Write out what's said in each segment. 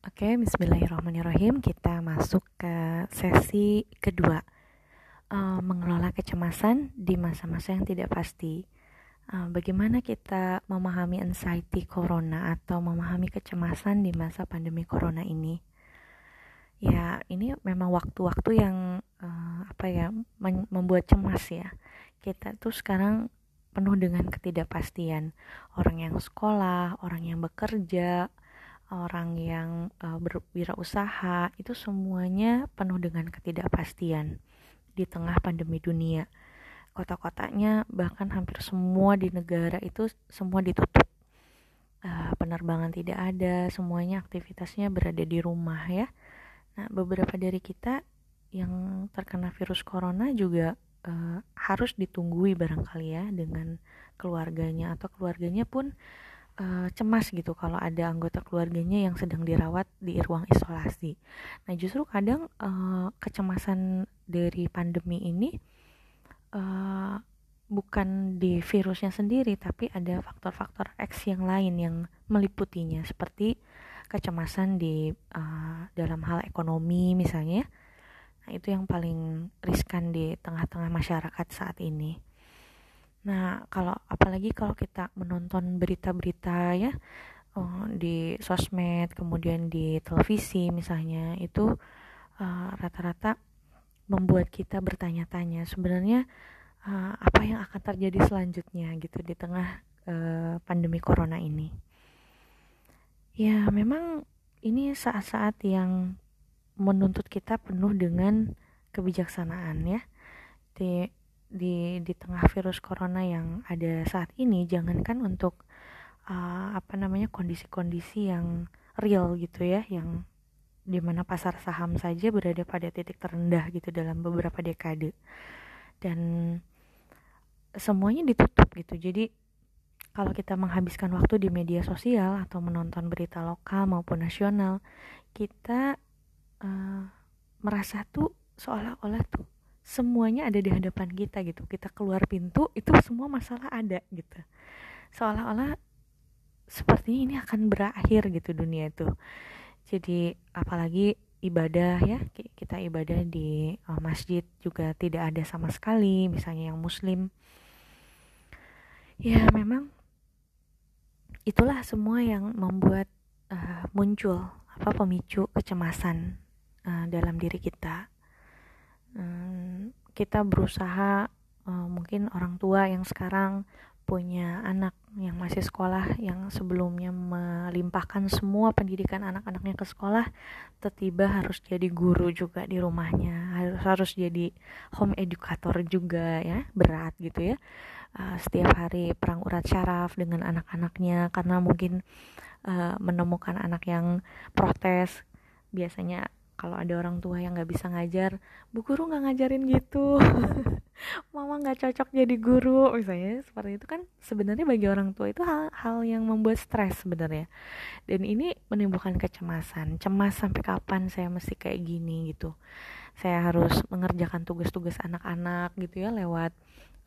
Oke, bismillahirrahmanirrahim. Kita masuk ke sesi kedua. Uh, mengelola kecemasan di masa-masa yang tidak pasti. Uh, bagaimana kita memahami anxiety corona atau memahami kecemasan di masa pandemi corona ini? Ya, ini memang waktu-waktu yang uh, apa ya membuat cemas ya. Kita tuh sekarang penuh dengan ketidakpastian. Orang yang sekolah, orang yang bekerja, orang yang uh, berwirausaha itu semuanya penuh dengan ketidakpastian di tengah pandemi dunia. Kota-kotanya bahkan hampir semua di negara itu semua ditutup. Uh, penerbangan tidak ada, semuanya aktivitasnya berada di rumah ya. Nah, beberapa dari kita yang terkena virus corona juga uh, harus ditunggui barangkali ya dengan keluarganya atau keluarganya pun cemas gitu kalau ada anggota keluarganya yang sedang dirawat di ruang isolasi. Nah, justru kadang uh, kecemasan dari pandemi ini uh, bukan di virusnya sendiri, tapi ada faktor-faktor X yang lain yang meliputinya, seperti kecemasan di uh, dalam hal ekonomi misalnya. Nah, itu yang paling riskan di tengah-tengah masyarakat saat ini. Nah, kalau apalagi kalau kita menonton berita-berita ya uh, di sosmed, kemudian di televisi misalnya, itu eh, rata-rata uh, membuat kita bertanya-tanya sebenarnya uh, apa yang akan terjadi selanjutnya gitu di tengah uh, pandemi corona ini. Ya, memang ini saat-saat yang menuntut kita penuh dengan kebijaksanaan ya. Di di tengah virus corona yang ada saat ini jangankan untuk uh, apa namanya kondisi-kondisi yang real gitu ya yang di mana pasar saham saja berada pada titik terendah gitu dalam beberapa dekade. Dan semuanya ditutup gitu. Jadi kalau kita menghabiskan waktu di media sosial atau menonton berita lokal maupun nasional kita uh, merasa tuh seolah-olah tuh semuanya ada di hadapan kita gitu. Kita keluar pintu itu semua masalah ada gitu. Seolah-olah sepertinya ini akan berakhir gitu dunia itu. Jadi apalagi ibadah ya kita ibadah di uh, masjid juga tidak ada sama sekali misalnya yang muslim. Ya memang itulah semua yang membuat uh, muncul apa pemicu kecemasan uh, dalam diri kita kita berusaha uh, mungkin orang tua yang sekarang punya anak yang masih sekolah yang sebelumnya melimpahkan semua pendidikan anak-anaknya ke sekolah tiba harus jadi guru juga di rumahnya harus harus jadi home educator juga ya berat gitu ya. Uh, setiap hari perang urat syaraf dengan anak-anaknya karena mungkin uh, menemukan anak yang protes biasanya kalau ada orang tua yang nggak bisa ngajar bu guru nggak ngajarin gitu. Mama nggak cocok jadi guru. Misalnya seperti itu kan sebenarnya bagi orang tua itu hal-hal yang membuat stres sebenarnya. Dan ini menimbulkan kecemasan. Cemas sampai kapan saya mesti kayak gini gitu? Saya harus mengerjakan tugas-tugas anak-anak gitu ya lewat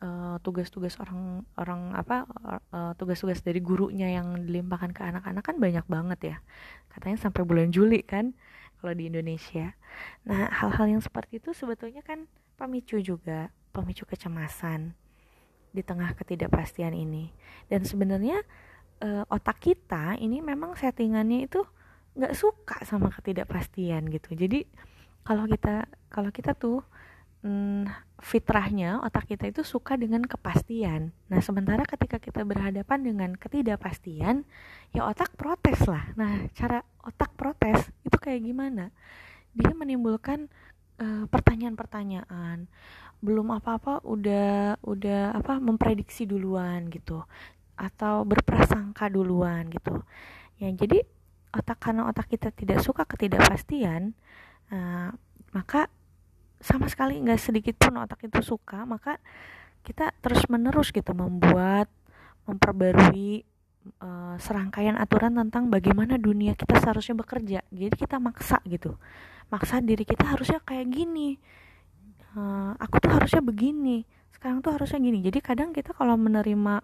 eh, tugas-tugas uh, orang orang apa uh, tugas-tugas dari gurunya yang dilimpahkan ke anak-anak kan banyak banget ya. Katanya sampai bulan Juli kan kalau di Indonesia. Nah, hal-hal yang seperti itu sebetulnya kan pemicu juga, pemicu kecemasan di tengah ketidakpastian ini. Dan sebenarnya e, otak kita ini memang settingannya itu nggak suka sama ketidakpastian gitu. Jadi kalau kita kalau kita tuh hmm, fitrahnya otak kita itu suka dengan kepastian. Nah, sementara ketika kita berhadapan dengan ketidakpastian, ya otak protes lah. Nah, cara otak protes itu kayak gimana? Dia menimbulkan pertanyaan pertanyaan-pertanyaan. Belum apa-apa udah udah apa memprediksi duluan gitu atau berprasangka duluan gitu. Ya, jadi otak karena otak kita tidak suka ketidakpastian, uh, maka sama sekali nggak sedikit pun otak itu suka maka kita terus menerus gitu membuat memperbarui uh, serangkaian aturan tentang bagaimana dunia kita seharusnya bekerja. Jadi kita maksa gitu. Maksa diri kita harusnya kayak gini. Uh, aku tuh harusnya begini sekarang tuh harusnya gini. Jadi kadang kita kalau menerima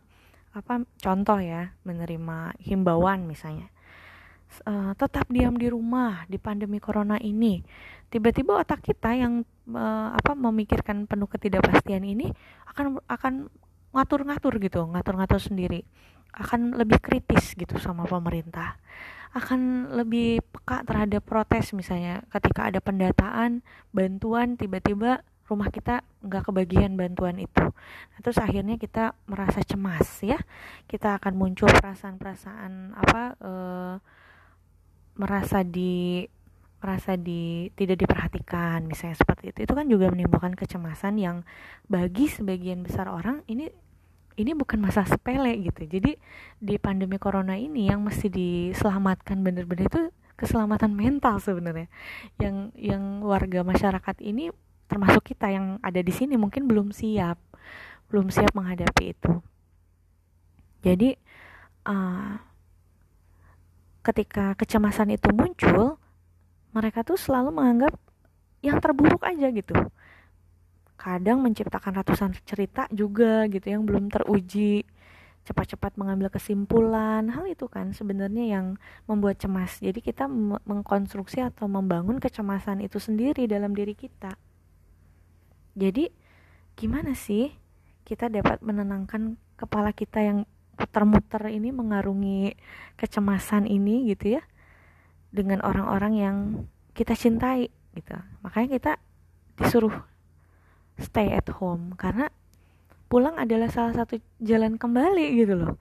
apa contoh ya menerima himbauan misalnya uh, tetap diam di rumah di pandemi corona ini. Tiba-tiba otak kita yang uh, apa memikirkan penuh ketidakpastian ini akan akan ngatur-ngatur gitu ngatur-ngatur sendiri. Akan lebih kritis gitu sama pemerintah. Akan lebih peka terhadap protes misalnya. Ketika ada pendataan bantuan tiba-tiba rumah kita nggak kebagian bantuan itu. Nah, terus akhirnya kita merasa cemas ya. Kita akan muncul perasaan-perasaan apa e, merasa di merasa di tidak diperhatikan misalnya seperti itu. Itu kan juga menimbulkan kecemasan yang bagi sebagian besar orang ini ini bukan masa sepele gitu. Jadi di pandemi corona ini yang mesti diselamatkan bener-bener itu keselamatan mental sebenarnya. Yang yang warga masyarakat ini termasuk kita yang ada di sini mungkin belum siap belum siap menghadapi itu. Jadi uh, ketika kecemasan itu muncul mereka tuh selalu menganggap yang terburuk aja gitu. Kadang menciptakan ratusan cerita juga gitu yang belum teruji cepat-cepat mengambil kesimpulan hal itu kan sebenarnya yang membuat cemas. Jadi kita mengkonstruksi atau membangun kecemasan itu sendiri dalam diri kita. Jadi gimana sih kita dapat menenangkan kepala kita yang muter-muter ini mengarungi kecemasan ini gitu ya dengan orang-orang yang kita cintai gitu. Makanya kita disuruh stay at home karena pulang adalah salah satu jalan kembali gitu loh.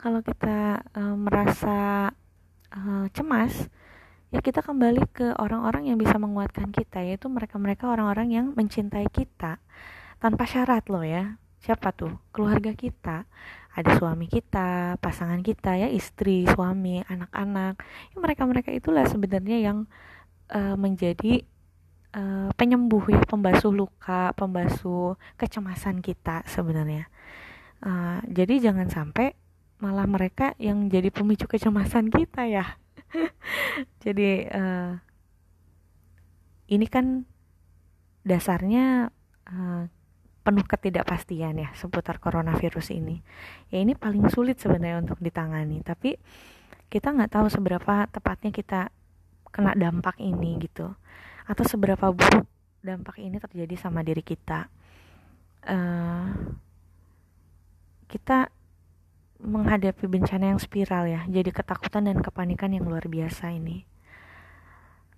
Kalau kita uh, merasa uh, cemas, ya kita kembali ke orang-orang yang bisa menguatkan kita yaitu mereka-mereka orang-orang yang mencintai kita tanpa syarat loh ya siapa tuh keluarga kita ada suami kita pasangan kita ya istri suami anak-anak. Ya mereka-mereka itulah sebenarnya yang uh, menjadi uh, penyembuh ya pembasuh luka pembasuh kecemasan kita sebenarnya. Uh, jadi jangan sampai malah mereka yang jadi pemicu kecemasan kita ya. Jadi uh, ini kan dasarnya uh, penuh ketidakpastian ya seputar coronavirus ini. Ya ini paling sulit sebenarnya untuk ditangani tapi kita nggak tahu seberapa tepatnya kita kena dampak ini gitu atau seberapa buruk dampak ini terjadi sama diri kita. Uh, kita menghadapi bencana yang spiral ya jadi ketakutan dan kepanikan yang luar biasa ini.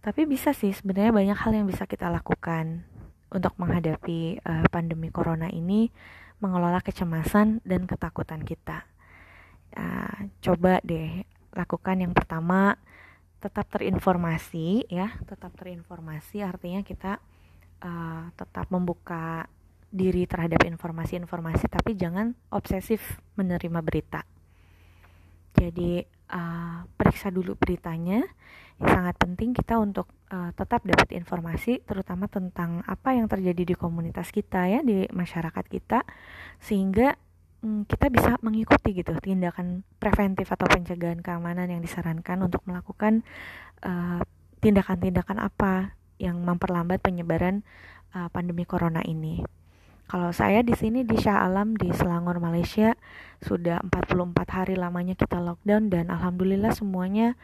Tapi bisa sih sebenarnya banyak hal yang bisa kita lakukan untuk menghadapi uh, pandemi corona ini mengelola kecemasan dan ketakutan kita. Uh, coba deh lakukan yang pertama tetap terinformasi ya. Tetap terinformasi artinya kita uh, tetap membuka diri terhadap informasi-informasi tapi jangan obsesif menerima berita. Jadi uh, periksa dulu beritanya. Sangat penting kita untuk uh, tetap dapat informasi terutama tentang apa yang terjadi di komunitas kita ya di masyarakat kita sehingga um, kita bisa mengikuti gitu tindakan preventif atau pencegahan keamanan yang disarankan untuk melakukan tindakan tindakan-tindakan apa yang memperlambat penyebaran uh, pandemi corona ini. Kalau saya di sini di Shah Alam di Selangor Malaysia sudah 44 hari lamanya kita lockdown dan alhamdulillah semuanya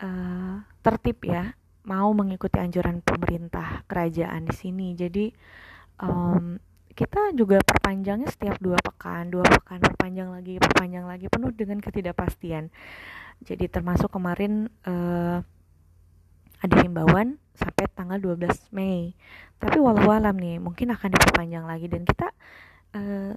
uh, tertib ya mau mengikuti anjuran pemerintah kerajaan di sini. Jadi um, kita juga perpanjangnya setiap dua pekan, dua pekan perpanjang lagi, perpanjang lagi penuh dengan ketidakpastian. Jadi termasuk kemarin uh, ada himbauan sampai tanggal 12 Mei. Tapi walau alam nih, mungkin akan diperpanjang lagi dan kita uh,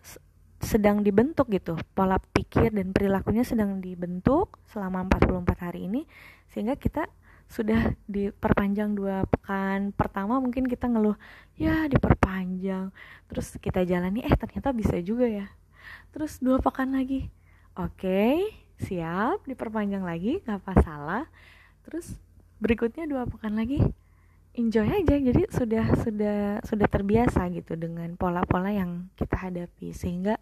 sedang dibentuk gitu. Pola pikir dan perilakunya sedang dibentuk selama 44 hari ini sehingga kita sudah diperpanjang dua pekan. Pertama mungkin kita ngeluh ya diperpanjang. Terus kita jalani eh ternyata bisa juga ya. Terus dua pekan lagi oke siap diperpanjang lagi nggak apa salah terus berikutnya dua pekan lagi enjoy aja. Jadi sudah sudah sudah terbiasa gitu dengan pola-pola yang kita hadapi. Sehingga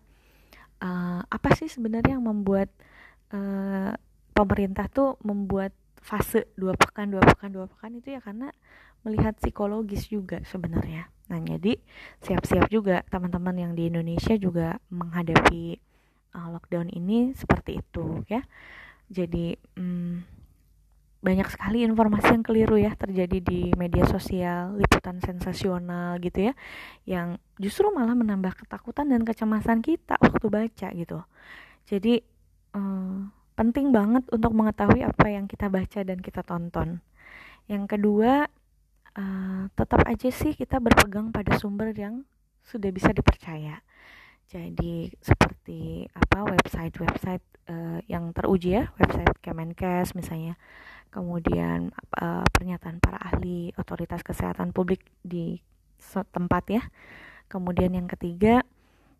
uh, apa sih sebenarnya yang membuat uh, pemerintah tuh membuat fase dua pekan dua pekan dua pekan itu ya karena melihat psikologis juga sebenarnya nah jadi siap-siap juga teman-teman yang di Indonesia juga menghadapi uh, lockdown ini seperti itu ya jadi um, banyak sekali informasi yang keliru ya terjadi di media sosial, liputan sensasional gitu ya, yang justru malah menambah ketakutan dan kecemasan kita waktu baca gitu. Jadi eh, penting banget untuk mengetahui apa yang kita baca dan kita tonton. Yang kedua, eh, tetap aja sih kita berpegang pada sumber yang sudah bisa dipercaya. Jadi seperti apa website-website uh, yang teruji ya, website Kemenkes misalnya kemudian uh, pernyataan para ahli otoritas kesehatan publik di tempat ya. Kemudian yang ketiga,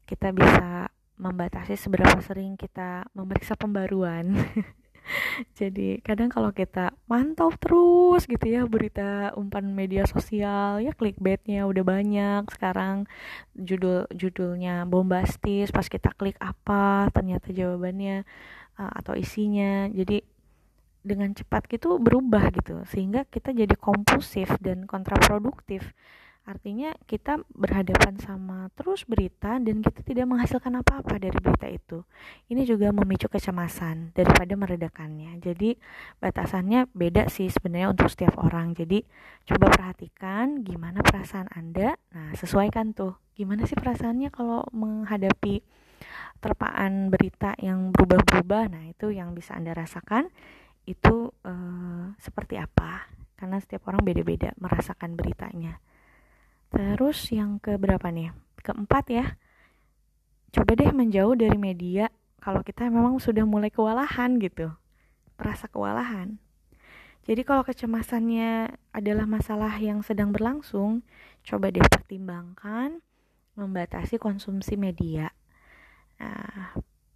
kita bisa membatasi seberapa sering kita memeriksa pembaruan. Jadi kadang kalau kita mantau terus gitu ya berita umpan media sosial ya clickbaitnya udah banyak sekarang. Judul judulnya bombastis pas kita klik apa ternyata jawabannya uh, atau isinya. Jadi dengan cepat gitu berubah gitu sehingga kita jadi kompulsif dan kontraproduktif artinya kita berhadapan sama terus berita dan kita tidak menghasilkan apa-apa dari berita itu. Ini juga memicu kecemasan daripada meredakannya. Jadi batasannya beda sih sebenarnya untuk setiap orang. Jadi coba perhatikan gimana perasaan anda. Nah sesuaikan tuh. Gimana sih perasaannya kalau menghadapi terpaan berita yang berubah-berubah? Nah itu yang bisa anda rasakan. Itu uh, seperti apa? Karena setiap orang beda-beda merasakan beritanya terus yang ke berapa nih? Keempat ya. Coba deh menjauh dari media kalau kita memang sudah mulai kewalahan gitu. Merasa kewalahan. Jadi kalau kecemasannya adalah masalah yang sedang berlangsung coba deh pertimbangkan membatasi konsumsi media. Nah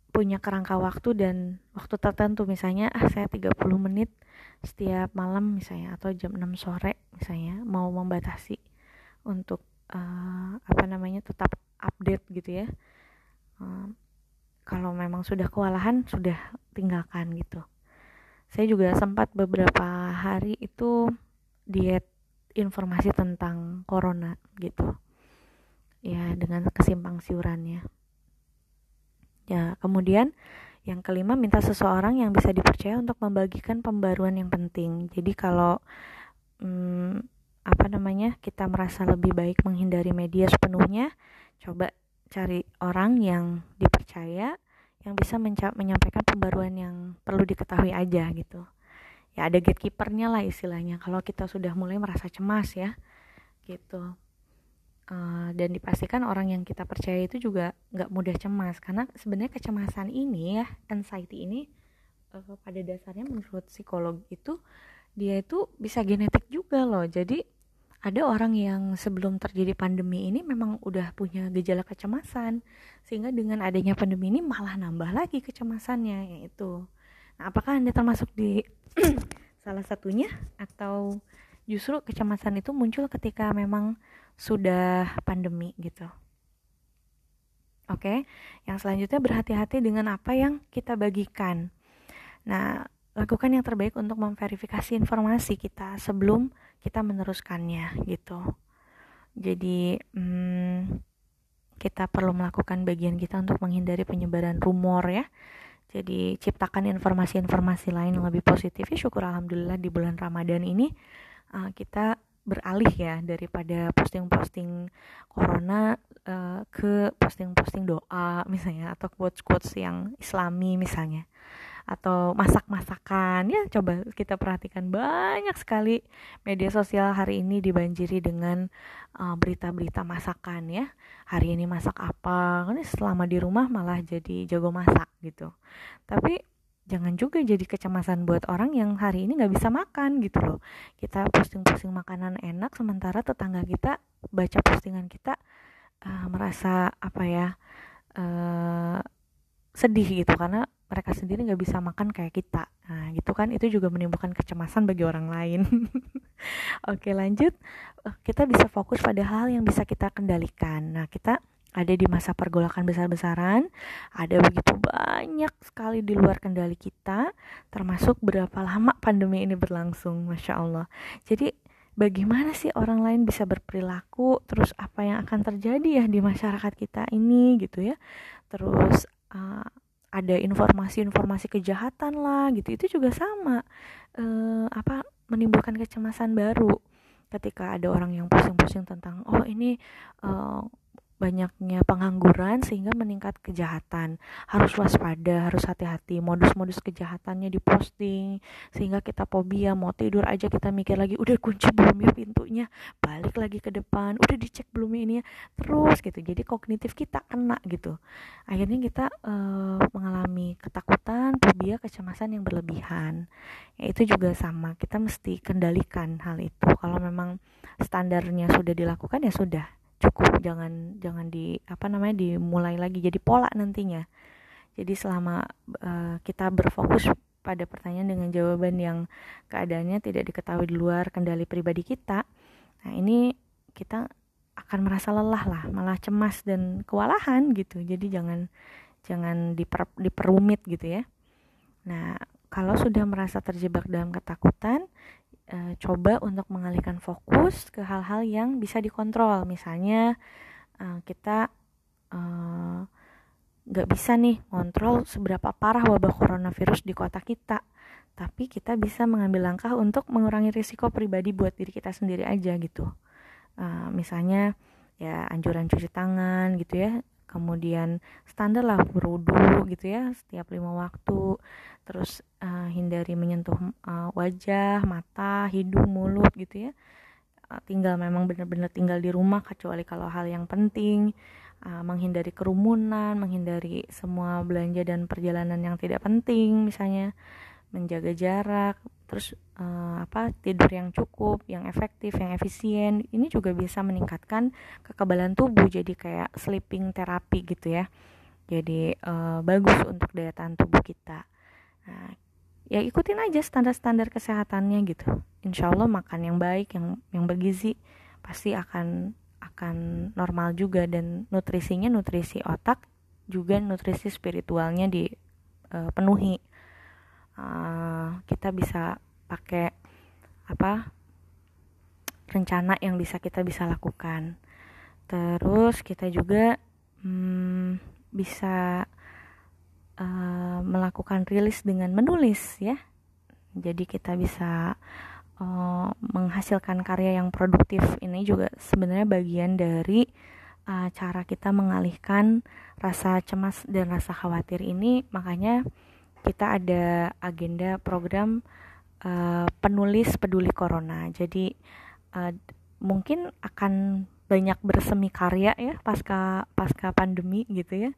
punya kerangka waktu dan waktu tertentu. Misalnya ah saya 30 menit setiap malam misalnya atau jam 6 sore misalnya mau membatasi untuk uh, apa namanya tetap update gitu ya. Uh, kalau memang sudah kewalahan sudah tinggalkan gitu. Saya juga sempat beberapa hari itu diet informasi tentang corona gitu. Ya dengan kesimpang siurannya. Ya, kemudian yang kelima minta seseorang yang bisa dipercaya untuk membagikan pembaruan yang penting. Jadi kalau hmm, apa namanya kita merasa lebih baik menghindari media sepenuhnya, coba cari orang yang dipercaya yang bisa menyampaikan pembaruan yang perlu diketahui aja gitu. Ya ada gatekeepernya lah istilahnya. Kalau kita sudah mulai merasa cemas ya, gitu. Uh, dan dipastikan orang yang kita percaya itu juga nggak mudah cemas karena sebenarnya kecemasan ini ya anxiety ini uh, pada dasarnya menurut psikolog itu dia itu bisa genetik juga loh jadi ada orang yang sebelum terjadi pandemi ini memang udah punya gejala kecemasan sehingga dengan adanya pandemi ini malah nambah lagi kecemasannya yaitu nah apakah anda termasuk di salah satunya atau justru kecemasan itu muncul ketika memang sudah pandemi gitu. Oke, yang selanjutnya berhati-hati dengan apa yang kita bagikan. Nah, lakukan yang terbaik untuk memverifikasi informasi kita sebelum kita meneruskannya gitu. Jadi, hmm, kita perlu melakukan bagian kita untuk menghindari penyebaran rumor ya. Jadi ciptakan informasi-informasi lain yang lebih positif ya syukur alhamdulillah di bulan Ramadan ini uh, kita beralih ya daripada posting-posting corona uh, ke posting-posting doa misalnya atau quotes-quotes yang islami misalnya atau masak-masakan. Ya coba kita perhatikan banyak sekali media sosial hari ini dibanjiri dengan berita berita-berita masakan ya. Hari ini masak apa? Ini selama di rumah malah jadi jago masak gitu. Tapi jangan juga jadi kecemasan buat orang yang hari ini nggak bisa makan gitu loh. Kita posting-posting makanan enak sementara tetangga kita baca postingan kita uh, merasa apa ya uh, sedih gitu. Karena mereka sendiri nggak bisa makan kayak kita. Nah gitu kan? Itu juga menimbulkan kecemasan bagi orang lain. Oke lanjut. Eh, kita bisa fokus pada hal yang bisa kita kendalikan. Nah kita ada di masa pergolakan besar-besaran, ada begitu banyak sekali di luar kendali kita, termasuk berapa lama pandemi ini berlangsung, masya Allah. Jadi bagaimana sih orang lain bisa berperilaku, terus apa yang akan terjadi ya di masyarakat kita ini gitu ya, terus uh, ada informasi-informasi kejahatan lah gitu, itu juga sama. uh, apa menimbulkan kecemasan baru ketika ada orang yang pusing-pusing tentang oh ini uh, banyaknya pengangguran sehingga meningkat kejahatan. Harus waspada, harus hati-hati. Modus-modus kejahatannya diposting sehingga kita fobia, mau tidur aja kita mikir lagi, udah kunci belum ya pintunya, balik lagi ke depan, udah dicek belum ini ya, terus gitu. Jadi kognitif kita kena gitu. Akhirnya kita uh, mengalami ketakutan, fobia, kecemasan yang berlebihan. Ya, itu juga sama, kita mesti kendalikan hal itu. Kalau memang standarnya sudah dilakukan ya sudah cukup jangan jangan di apa namanya dimulai lagi jadi pola nantinya. Jadi selama uh, kita berfokus pada pertanyaan dengan jawaban yang keadaannya tidak diketahui di luar kendali pribadi kita nah ini kita akan merasa lelah lah malah cemas dan kewalahan gitu. Jadi jangan jangan diper, diperumit gitu ya. Nah kalau sudah merasa terjebak dalam ketakutan uh, coba untuk mengalihkan fokus ke hal-hal yang bisa dikontrol. Misalnya uh, kita eh, nggak bisa nih kontrol seberapa parah wabah coronavirus di kota kita. Tapi kita bisa mengambil langkah untuk mengurangi risiko pribadi buat diri kita sendiri aja gitu. Uh, misalnya ya anjuran cuci tangan gitu ya kemudian standar lah berwudu gitu ya setiap lima waktu. Terus uh, hindari menyentuh uh, wajah mata hidung mulut gitu ya. Uh, tinggal memang benar-benar tinggal di rumah kecuali kalau hal yang penting. Uh, menghindari kerumunan menghindari semua belanja dan perjalanan yang tidak penting misalnya menjaga jarak terus uh, apa tidur yang cukup, yang efektif, yang efisien ini juga bisa meningkatkan kekebalan tubuh jadi kayak sleeping terapi gitu ya. Jadi uh, bagus untuk daya tahan tubuh kita. Nah, ya ikutin aja standar-standar kesehatannya gitu. Insya Allah makan yang baik, yang yang bergizi pasti akan akan normal juga dan nutrisinya nutrisi otak juga nutrisi spiritualnya dipenuhi. Uh, uh, kita bisa pakai apa rencana yang bisa kita bisa lakukan. Terus kita juga hmm, bisa uh, melakukan rilis dengan menulis ya. Jadi kita bisa uh, menghasilkan karya yang produktif. Ini juga sebenarnya bagian dari uh, cara kita mengalihkan rasa cemas dan rasa khawatir ini. Makanya kita ada agenda program uh, penulis peduli corona. Jadi uh, mungkin akan banyak bersemi karya ya pasca pasca pandemi gitu ya.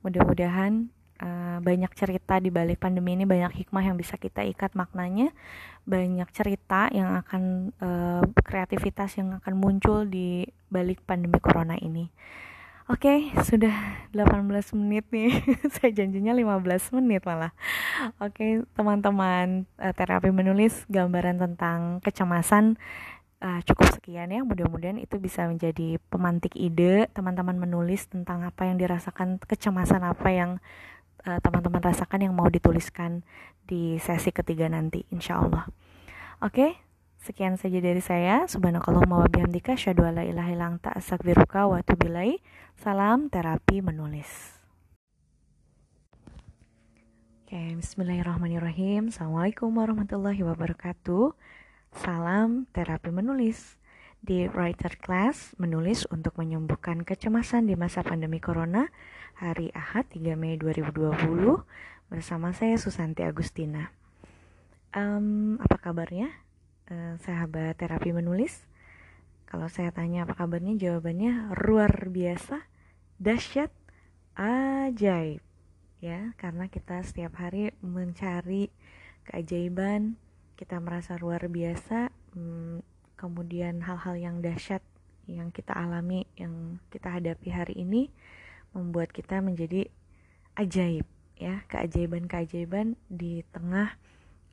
Mudah-mudahan uh, banyak cerita di balik pandemi ini banyak hikmah yang bisa kita ikat maknanya, banyak cerita yang akan uh, kreativitas yang akan muncul di balik pandemi corona ini. Oke, okay, sudah 18 menit nih. Saya janjinya 15 menit malah. Oke, okay, teman-teman, uh, terapi menulis gambaran tentang kecemasan uh, cukup sekian ya. Mudah-mudahan itu bisa menjadi pemantik ide teman-teman menulis tentang apa yang dirasakan, kecemasan apa yang uh, teman-teman rasakan yang mau dituliskan di sesi ketiga nanti, insya Allah. Oke, okay, Sekian saja dari saya. Subhanakallahumma wa bihamdika asyhadu alla ilaha illa anta astaghfiruka wa atubu Salam terapi menulis. Oke, bismillahirrahmanirrahim. Assalamualaikum warahmatullahi wabarakatuh. Salam terapi menulis. Di Writer Class, menulis untuk menyembuhkan kecemasan di masa pandemi Corona, hari Ahad 3 Mei 2020, bersama saya Susanti Agustina. Um, apa kabarnya? Eh, sahabat terapi menulis kalau saya tanya apa kabarnya jawabannya luar biasa dahsyat ajaib. Ya karena kita setiap hari mencari keajaiban kita merasa luar biasa hmm, kemudian hal-hal yang dahsyat yang kita alami yang kita hadapi hari ini membuat kita menjadi ajaib ya. Keajaiban-keajaiban di tengah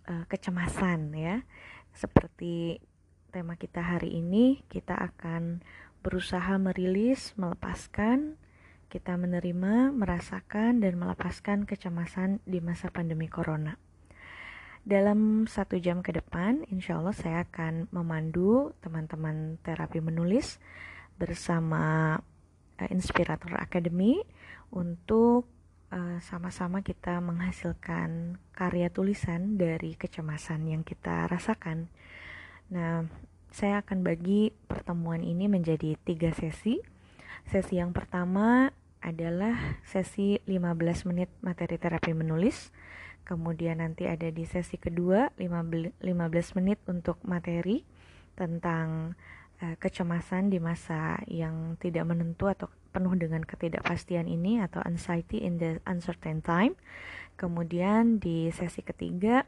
uh, kecemasan ya seperti tema kita hari ini, kita akan berusaha merilis, melepaskan, kita menerima, merasakan, dan melepaskan kecemasan di masa pandemi corona. Dalam satu jam ke depan, insya Allah saya akan memandu teman-teman terapi menulis bersama uh, Inspirator Academy untuk uh, sama-sama kita menghasilkan karya tulisan dari kecemasan yang kita rasakan. Nah, saya akan bagi pertemuan ini menjadi tiga sesi. Sesi yang pertama adalah sesi 15 menit materi terapi menulis. Kemudian nanti ada di sesi kedua 15 menit untuk materi tentang uh, kecemasan di masa yang tidak menentu atau penuh dengan ketidakpastian ini atau anxiety in the uncertain time. Kemudian di sesi ketiga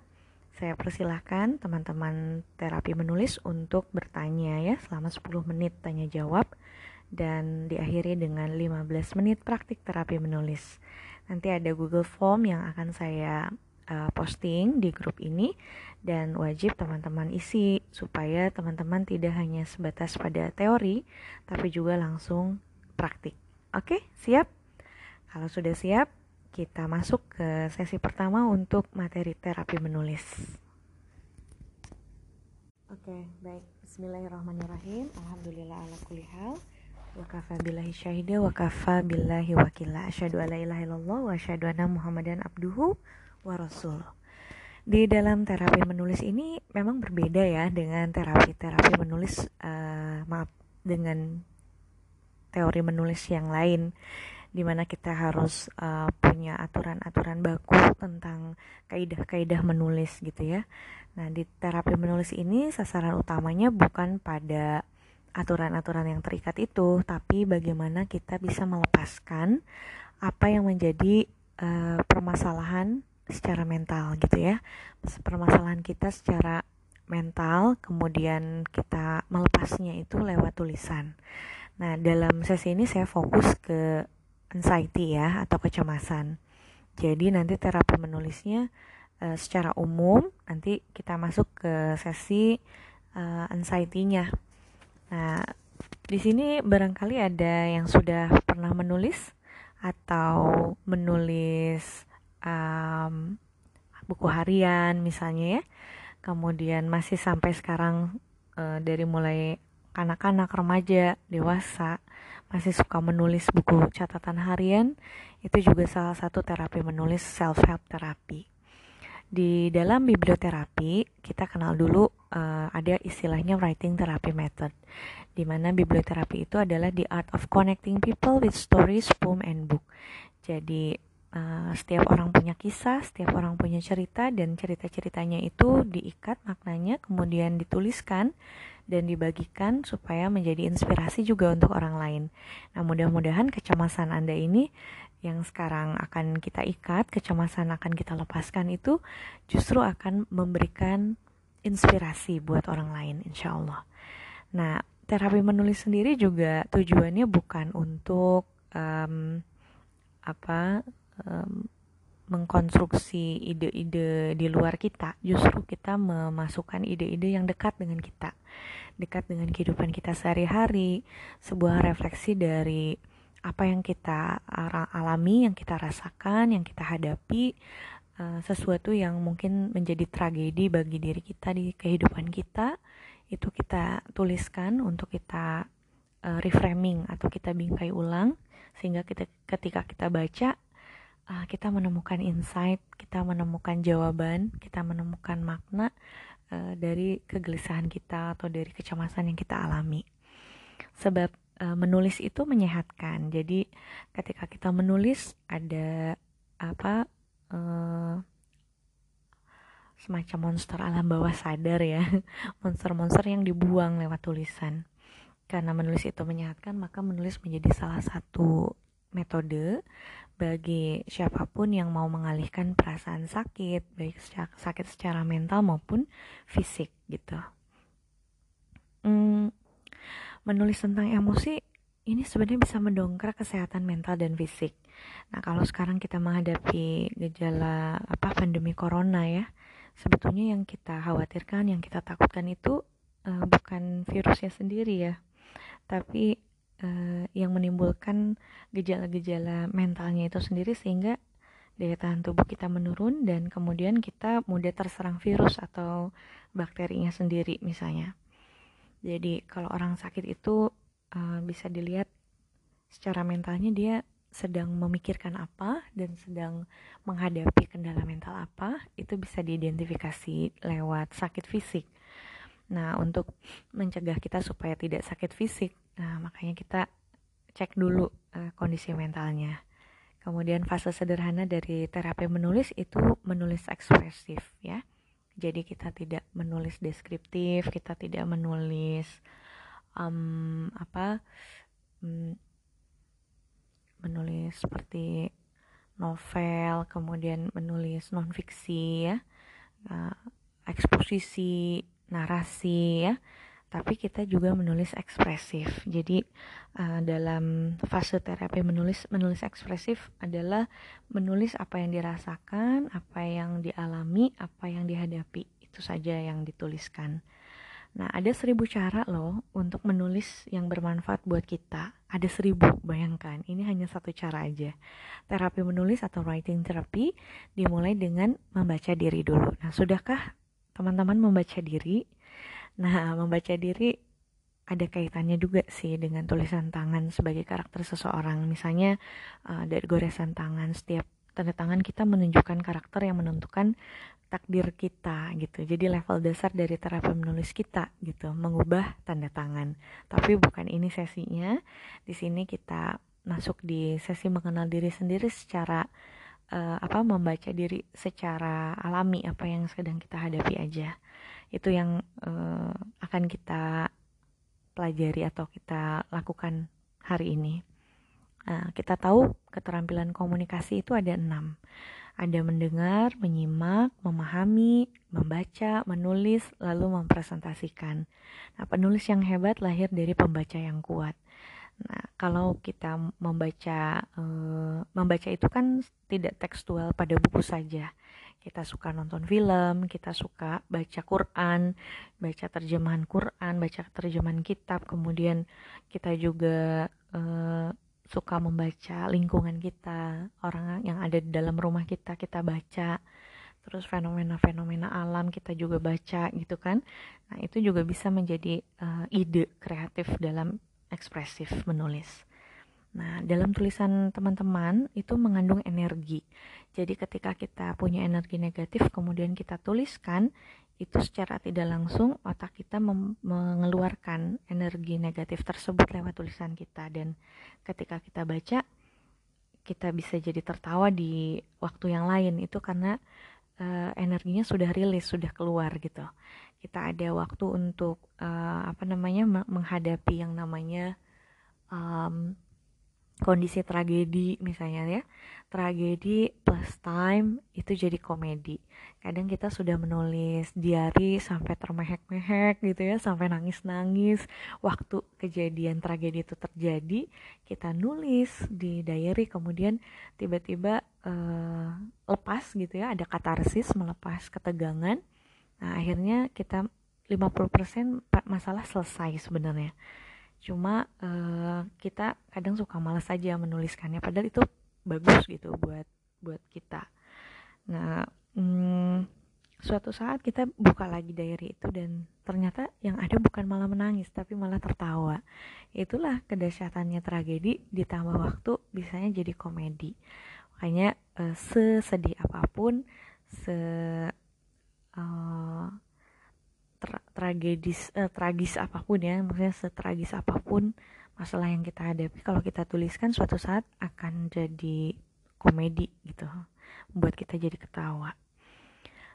saya persilahkan teman-teman terapi menulis untuk bertanya ya selama 10 menit tanya jawab dan diakhiri dengan 15 menit praktik terapi menulis. Nanti ada Google Form yang akan saya uh, posting di grup ini dan wajib teman-teman isi supaya teman-teman tidak hanya sebatas pada teori tapi juga langsung praktik. Oke, siap? Kalau sudah siap, kita masuk ke sesi pertama untuk materi terapi menulis. Oke, baik. Bismillahirrahmanirrahim. Alhamdulillah ala kulli hal. Wa kafa billahi syahida wa kafa billahi wakila. Asyhadu alla ilaha illallah wa asyhadu anna Muhammadan abduhu wa. Di dalam terapi menulis ini memang berbeda ya dengan terapi-terapi menulis uh, maaf dengan teori menulis yang lain di mana kita harus uh, punya aturan-aturan baku tentang kaidah-kaidah menulis gitu ya. Nah, di terapi menulis ini sasaran utamanya bukan pada aturan-aturan yang terikat itu, tapi bagaimana kita bisa melepaskan apa yang menjadi uh, permasalahan secara mental gitu ya permasalahan kita secara mental kemudian kita melepasnya itu lewat tulisan nah dalam sesi ini saya fokus ke anxiety ya atau kecemasan. Jadi nanti terapi menulisnya uh, secara umum nanti kita masuk ke sesi uh, anxiety-nya. Nah di sini barangkali ada yang sudah pernah menulis atau menulis um, buku harian misalnya ya. Kemudian masih sampai sekarang uh, dari mulai anak-anak remaja dewasa masih suka menulis buku catatan harian itu juga salah satu terapi menulis self help terapi di dalam biblioterapi kita kenal dulu uh, ada istilahnya writing therapy method di mana biblioterapi itu adalah the art of connecting people with stories, poem, and book. Jadi Uh, setiap orang punya kisah, setiap orang punya cerita, dan cerita-ceritanya itu diikat maknanya, kemudian dituliskan dan dibagikan supaya menjadi inspirasi juga untuk orang lain. Nah, mudah-mudahan kecemasan Anda ini yang sekarang akan kita ikat, kecemasan akan kita lepaskan itu justru akan memberikan inspirasi buat orang lain, insya Allah. Nah, terapi menulis sendiri juga tujuannya bukan untuk um, apa um, mengkonstruksi ide-ide di luar kita, justru kita memasukkan ide-ide yang dekat dengan kita, dekat dengan kehidupan kita sehari-hari, sebuah refleksi dari apa yang kita alami, yang kita rasakan, yang kita hadapi, uh, sesuatu yang mungkin menjadi tragedi bagi diri kita di kehidupan kita, itu kita tuliskan untuk kita uh, reframing atau kita bingkai ulang, sehingga kita ketika kita baca uh, kita menemukan insight, kita menemukan jawaban, kita menemukan makna uh, dari kegelisahan kita atau dari kecemasan yang kita alami. Sebab uh, menulis itu menyehatkan. Jadi ketika kita menulis ada apa uh, semacam monster alam bawah sadar ya, monster-monster yang dibuang lewat tulisan. Karena menulis itu menyehatkan, maka menulis menjadi salah satu metode bagi siapa pun yang mau mengalihkan perasaan sakit, baik sakit secara mental maupun fisik gitu. Hmm, menulis tentang emosi ini sebenarnya bisa mendongkrak kesehatan mental dan fisik. Nah, kalau sekarang kita menghadapi gejala apa pandemi corona ya, sebetulnya yang kita khawatirkan, yang kita takutkan itu uh, bukan virusnya sendiri ya, tapi uh, yang menimbulkan gejala-gejala mentalnya itu sendiri sehingga daya tahan tubuh kita menurun dan kemudian kita mudah terserang virus atau bakterinya sendiri misalnya. Jadi kalau orang sakit itu uh, bisa dilihat secara mentalnya dia sedang memikirkan apa dan sedang menghadapi kendala mental apa itu bisa diidentifikasi lewat sakit fisik. Nah, untuk mencegah kita supaya tidak sakit fisik, nah makanya kita cek dulu uh, kondisi mentalnya. Kemudian fase sederhana dari terapi menulis itu menulis ekspresif ya. Jadi kita tidak menulis deskriptif, kita tidak menulis um, apa um, menulis seperti novel, kemudian menulis non fiksi ya, uh, eksposisi, narasi ya. Tapi kita juga menulis ekspresif. Jadi uh, dalam fase terapi menulis menulis ekspresif adalah menulis apa yang dirasakan, apa yang dialami, apa yang dihadapi. Itu saja yang dituliskan. Nah, ada seribu cara loh untuk menulis yang bermanfaat buat kita. Ada seribu, bayangkan. Ini hanya satu cara aja. Terapi menulis atau writing therapy dimulai dengan membaca diri dulu. Nah, sudahkah teman-teman membaca diri? Nah, membaca diri ada kaitannya juga sih dengan tulisan tangan sebagai karakter seseorang. Misalnya uh, dari goresan tangan, setiap tanda tangan kita menunjukkan karakter yang menentukan takdir kita gitu. Jadi level dasar dari terapi menulis kita gitu, mengubah tanda tangan. Tapi bukan ini sesinya. Di sini kita masuk di sesi mengenal diri sendiri secara uh, apa membaca diri secara alami apa yang sedang kita hadapi aja. Itu yang uh, akan kita pelajari atau kita lakukan hari ini. Nah, kita tahu keterampilan komunikasi itu ada enam. Ada mendengar, menyimak, memahami, membaca, menulis, lalu mempresentasikan. Nah, penulis yang hebat lahir dari pembaca yang kuat. Nah, kalau kita membaca e, membaca itu kan tidak tekstual pada buku saja. Kita suka nonton film, kita suka baca Quran, baca terjemahan Quran, baca terjemahan kitab, kemudian kita juga e, suka membaca lingkungan kita, orang yang ada di dalam rumah kita, kita baca. Terus fenomena-fenomena alam kita juga baca gitu kan. Nah, itu juga bisa menjadi uh, ide kreatif dalam ekspresif menulis. Nah, dalam tulisan teman-teman itu mengandung energi. Jadi ketika kita punya energi negatif kemudian kita tuliskan, itu secara tidak langsung otak kita mengeluarkan energi negatif tersebut lewat tulisan kita. Dan ketika kita baca kita bisa jadi tertawa di waktu yang lain. Itu karena uh, energinya sudah rilis sudah keluar gitu. Kita ada waktu untuk uh, apa namanya menghadapi yang namanya um, kondisi tragedi misalnya ya tragedi plus time itu jadi komedi. Kadang kita sudah menulis diary sampai termehek-mehek gitu ya sampai nangis-nangis. Waktu kejadian tragedi itu terjadi kita nulis di diary kemudian tiba-tiba uh, lepas gitu ya ada katarsis melepas ketegangan. Nah akhirnya kita 50% masalah selesai sebenarnya cuma uh, kita kadang suka malas saja menuliskannya padahal itu bagus gitu buat buat kita. Nah hmm, suatu saat kita buka lagi diary itu dan ternyata yang ada bukan malah menangis tapi malah tertawa. Itulah kedahsyatannya tragedi ditambah waktu bisanya jadi komedi. Makanya uh, sesedih apa pun se uh, tra tragedis uh, tragis apa pun ya maksudnya setragis apa pun masalah yang kita hadapi kalau kita tuliskan suatu saat akan jadi komedi gitu buat kita jadi ketawa.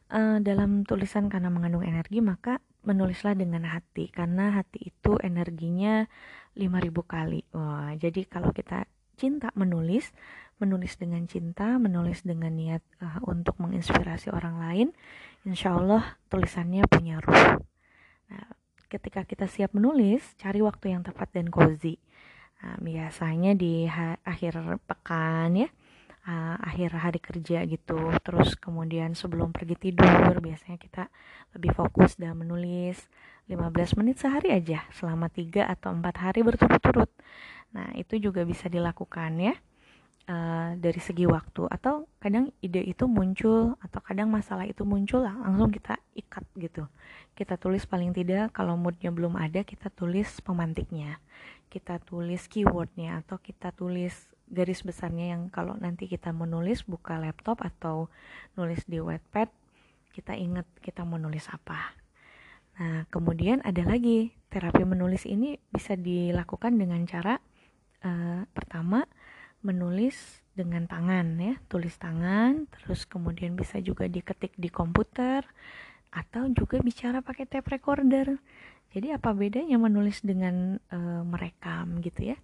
Uh, dalam tulisan karena mengandung energi maka menulislah dengan hati karena hati itu energinya 5000 kali. Wah jadi kalau kita cinta menulis menulis dengan cinta menulis dengan niat uh, untuk menginspirasi orang lain insya Allah tulisannya punya ruh Nah, ketika kita siap menulis, cari waktu yang tepat dan cozy. Nah, biasanya di akhir pekan ya, uh, akhir hari kerja gitu. Terus kemudian sebelum pergi tidur, biasanya kita lebih fokus dalam menulis 15 menit sehari aja selama 3 atau 4 hari berturut-turut. Nah, itu juga bisa dilakukan ya uh, dari segi waktu. Atau kadang ide itu muncul atau kadang masalah itu muncul lah langsung kita ikat gitu. Kita tulis paling tidak kalau moodnya belum ada kita tulis pemantiknya. Kita tulis keywordnya atau kita tulis garis besarnya yang kalau nanti kita menulis buka laptop atau nulis di Wattpad kita ingat kita mau nulis apa. Nah, kemudian ada lagi terapi menulis ini bisa dilakukan dengan cara uh, pertama menulis dengan tangan ya, tulis tangan, terus kemudian bisa juga diketik di komputer atau juga bicara pakai tape recorder. Jadi apa bedanya menulis dengan uh, merekam gitu ya?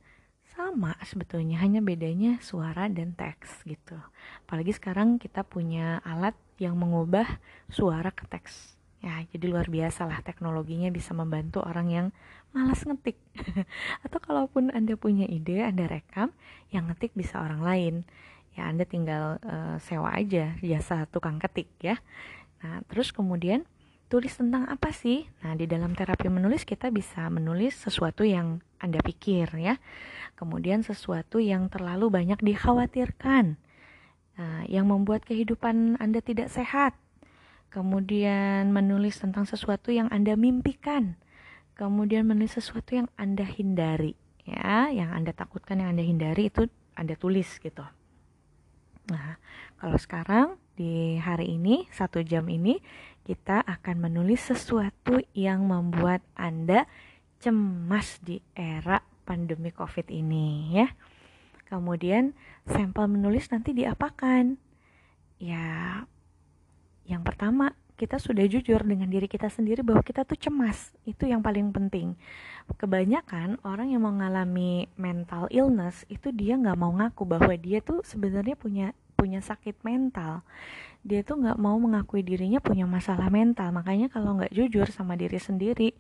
Sama sebetulnya, hanya bedanya suara dan teks gitu. Apalagi sekarang kita punya alat yang mengubah suara ke teks. Ya, jadi luar biasa lah teknologinya bisa membantu orang yang malas ngetik. Atau kalaupun Anda punya ide, Anda rekam, yang ngetik bisa orang lain. Ya, Anda tinggal uh, sewa aja jasa tukang ketik ya. Nah, terus kemudian tulis tentang apa sih? Nah, di dalam terapi menulis kita bisa menulis sesuatu yang Anda pikir ya. Kemudian sesuatu yang terlalu banyak dikhawatirkan. Nah, yang membuat kehidupan Anda tidak sehat kemudian menulis tentang sesuatu yang Anda mimpikan, kemudian menulis sesuatu yang Anda hindari, ya, yang Anda takutkan, yang Anda hindari itu Anda tulis gitu. Nah, kalau sekarang di hari ini, satu jam ini, kita akan menulis sesuatu yang membuat Anda cemas di era pandemi COVID ini, ya. Kemudian, sampel menulis nanti diapakan? Ya, yang pertama, kita sudah jujur dengan diri kita sendiri bahwa kita tuh cemas. Itu yang paling penting. Kebanyakan orang yang mengalami mental illness itu dia nggak mau ngaku bahwa dia tuh sebenarnya punya punya sakit mental. Dia tuh nggak mau mengakui dirinya punya masalah mental. Makanya kalau nggak jujur sama diri sendiri,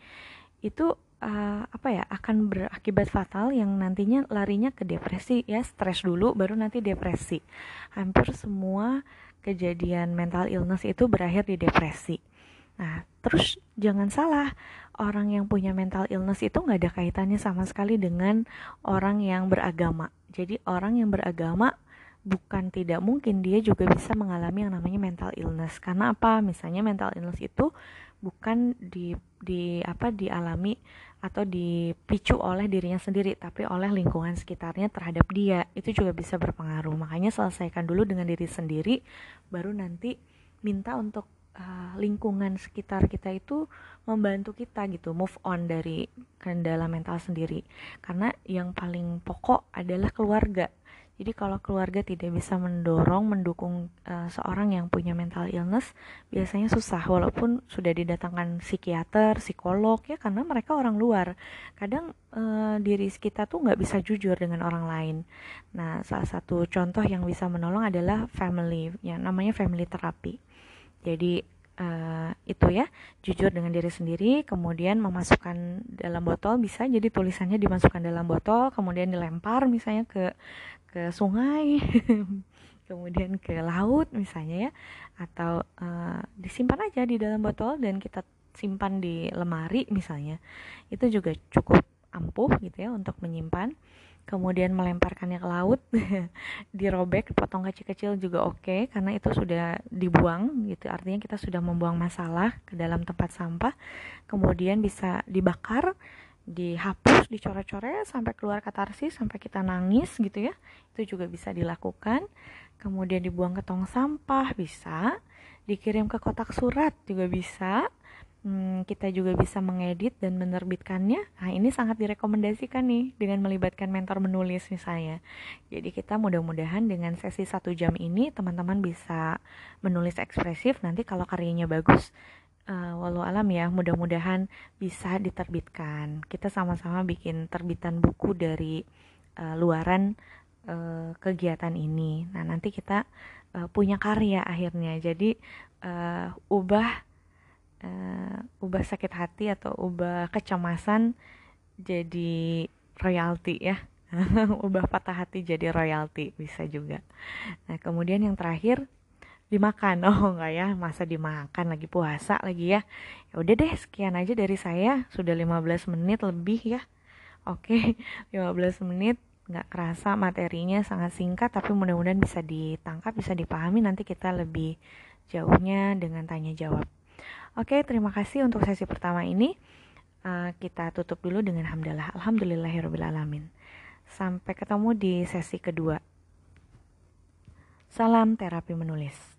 itu uh, apa ya akan berakibat fatal yang nantinya larinya ke depresi ya stres dulu baru nanti depresi hampir semua kejadian mental illness itu berakhir di depresi. Nah, terus jangan salah, orang yang punya mental illness itu nggak ada kaitannya sama sekali dengan orang yang beragama. Jadi orang yang beragama bukan tidak mungkin dia juga bisa mengalami yang namanya mental illness. Karena apa? Misalnya mental illness itu bukan di di apa dialami atau dipicu oleh dirinya sendiri tapi oleh lingkungan sekitarnya terhadap dia. Itu juga bisa berpengaruh. Makanya selesaikan dulu dengan diri sendiri baru nanti minta untuk uh, lingkungan sekitar kita itu membantu kita gitu move on dari kendala mental sendiri. Karena yang paling pokok adalah keluarga jadi kalau keluarga tidak bisa mendorong, mendukung uh, seorang yang punya mental illness, biasanya susah walaupun sudah didatangkan psikiater, psikolog ya karena mereka orang luar. Kadang uh, diri kita tuh nggak bisa jujur dengan orang lain. Nah, salah satu contoh yang bisa menolong adalah family, yang namanya family therapy. Jadi uh, itu ya jujur dengan diri sendiri kemudian memasukkan dalam botol bisa jadi tulisannya dimasukkan dalam botol kemudian dilempar misalnya ke ke sungai kemudian ke laut misalnya ya atau uh, disimpan aja di dalam botol dan kita simpan di lemari misalnya. Itu juga cukup ampuh gitu ya untuk menyimpan kemudian melemparkannya ke laut dirobek potong kecil-kecil juga oke okay, karena itu sudah dibuang gitu artinya kita sudah membuang masalah ke dalam tempat sampah kemudian bisa dibakar dihapus, dicoret-coret sampai keluar katarsis, sampai kita nangis gitu ya. Itu juga bisa dilakukan. Kemudian dibuang ke tong sampah bisa, dikirim ke kotak surat juga bisa. Hmm, kita juga bisa mengedit dan menerbitkannya. Nah, ini sangat direkomendasikan nih dengan melibatkan mentor menulis misalnya. Jadi kita mudah-mudahan dengan sesi satu jam ini teman-teman bisa menulis ekspresif. Nanti kalau karyanya bagus, uh, walau alam ya mudah-mudahan bisa diterbitkan kita sama-sama bikin terbitan buku dari uh, luaran uh, kegiatan ini nah nanti kita uh, punya karya akhirnya jadi uh, ubah uh, ubah sakit hati atau ubah kecemasan jadi royalti ya. Ubah patah hati jadi royalti bisa juga. Nah kemudian yang terakhir dimakan. Oh enggak ya masa dimakan? Lagi puasa lagi ya. Ya udah deh sekian aja dari saya. Sudah 15 menit lebih ya. Oke 15 menit. Nggak kerasa materinya sangat singkat tapi mudah-mudahan bisa ditangkap bisa dipahami. Nanti kita lebih jauhnya dengan tanya jawab oke terima kasih untuk sesi pertama ini uh, kita tutup dulu dengan hamdalah alhamdulillahirobbilalamin Sampai ketemu di sesi kedua. Salam terapi menulis.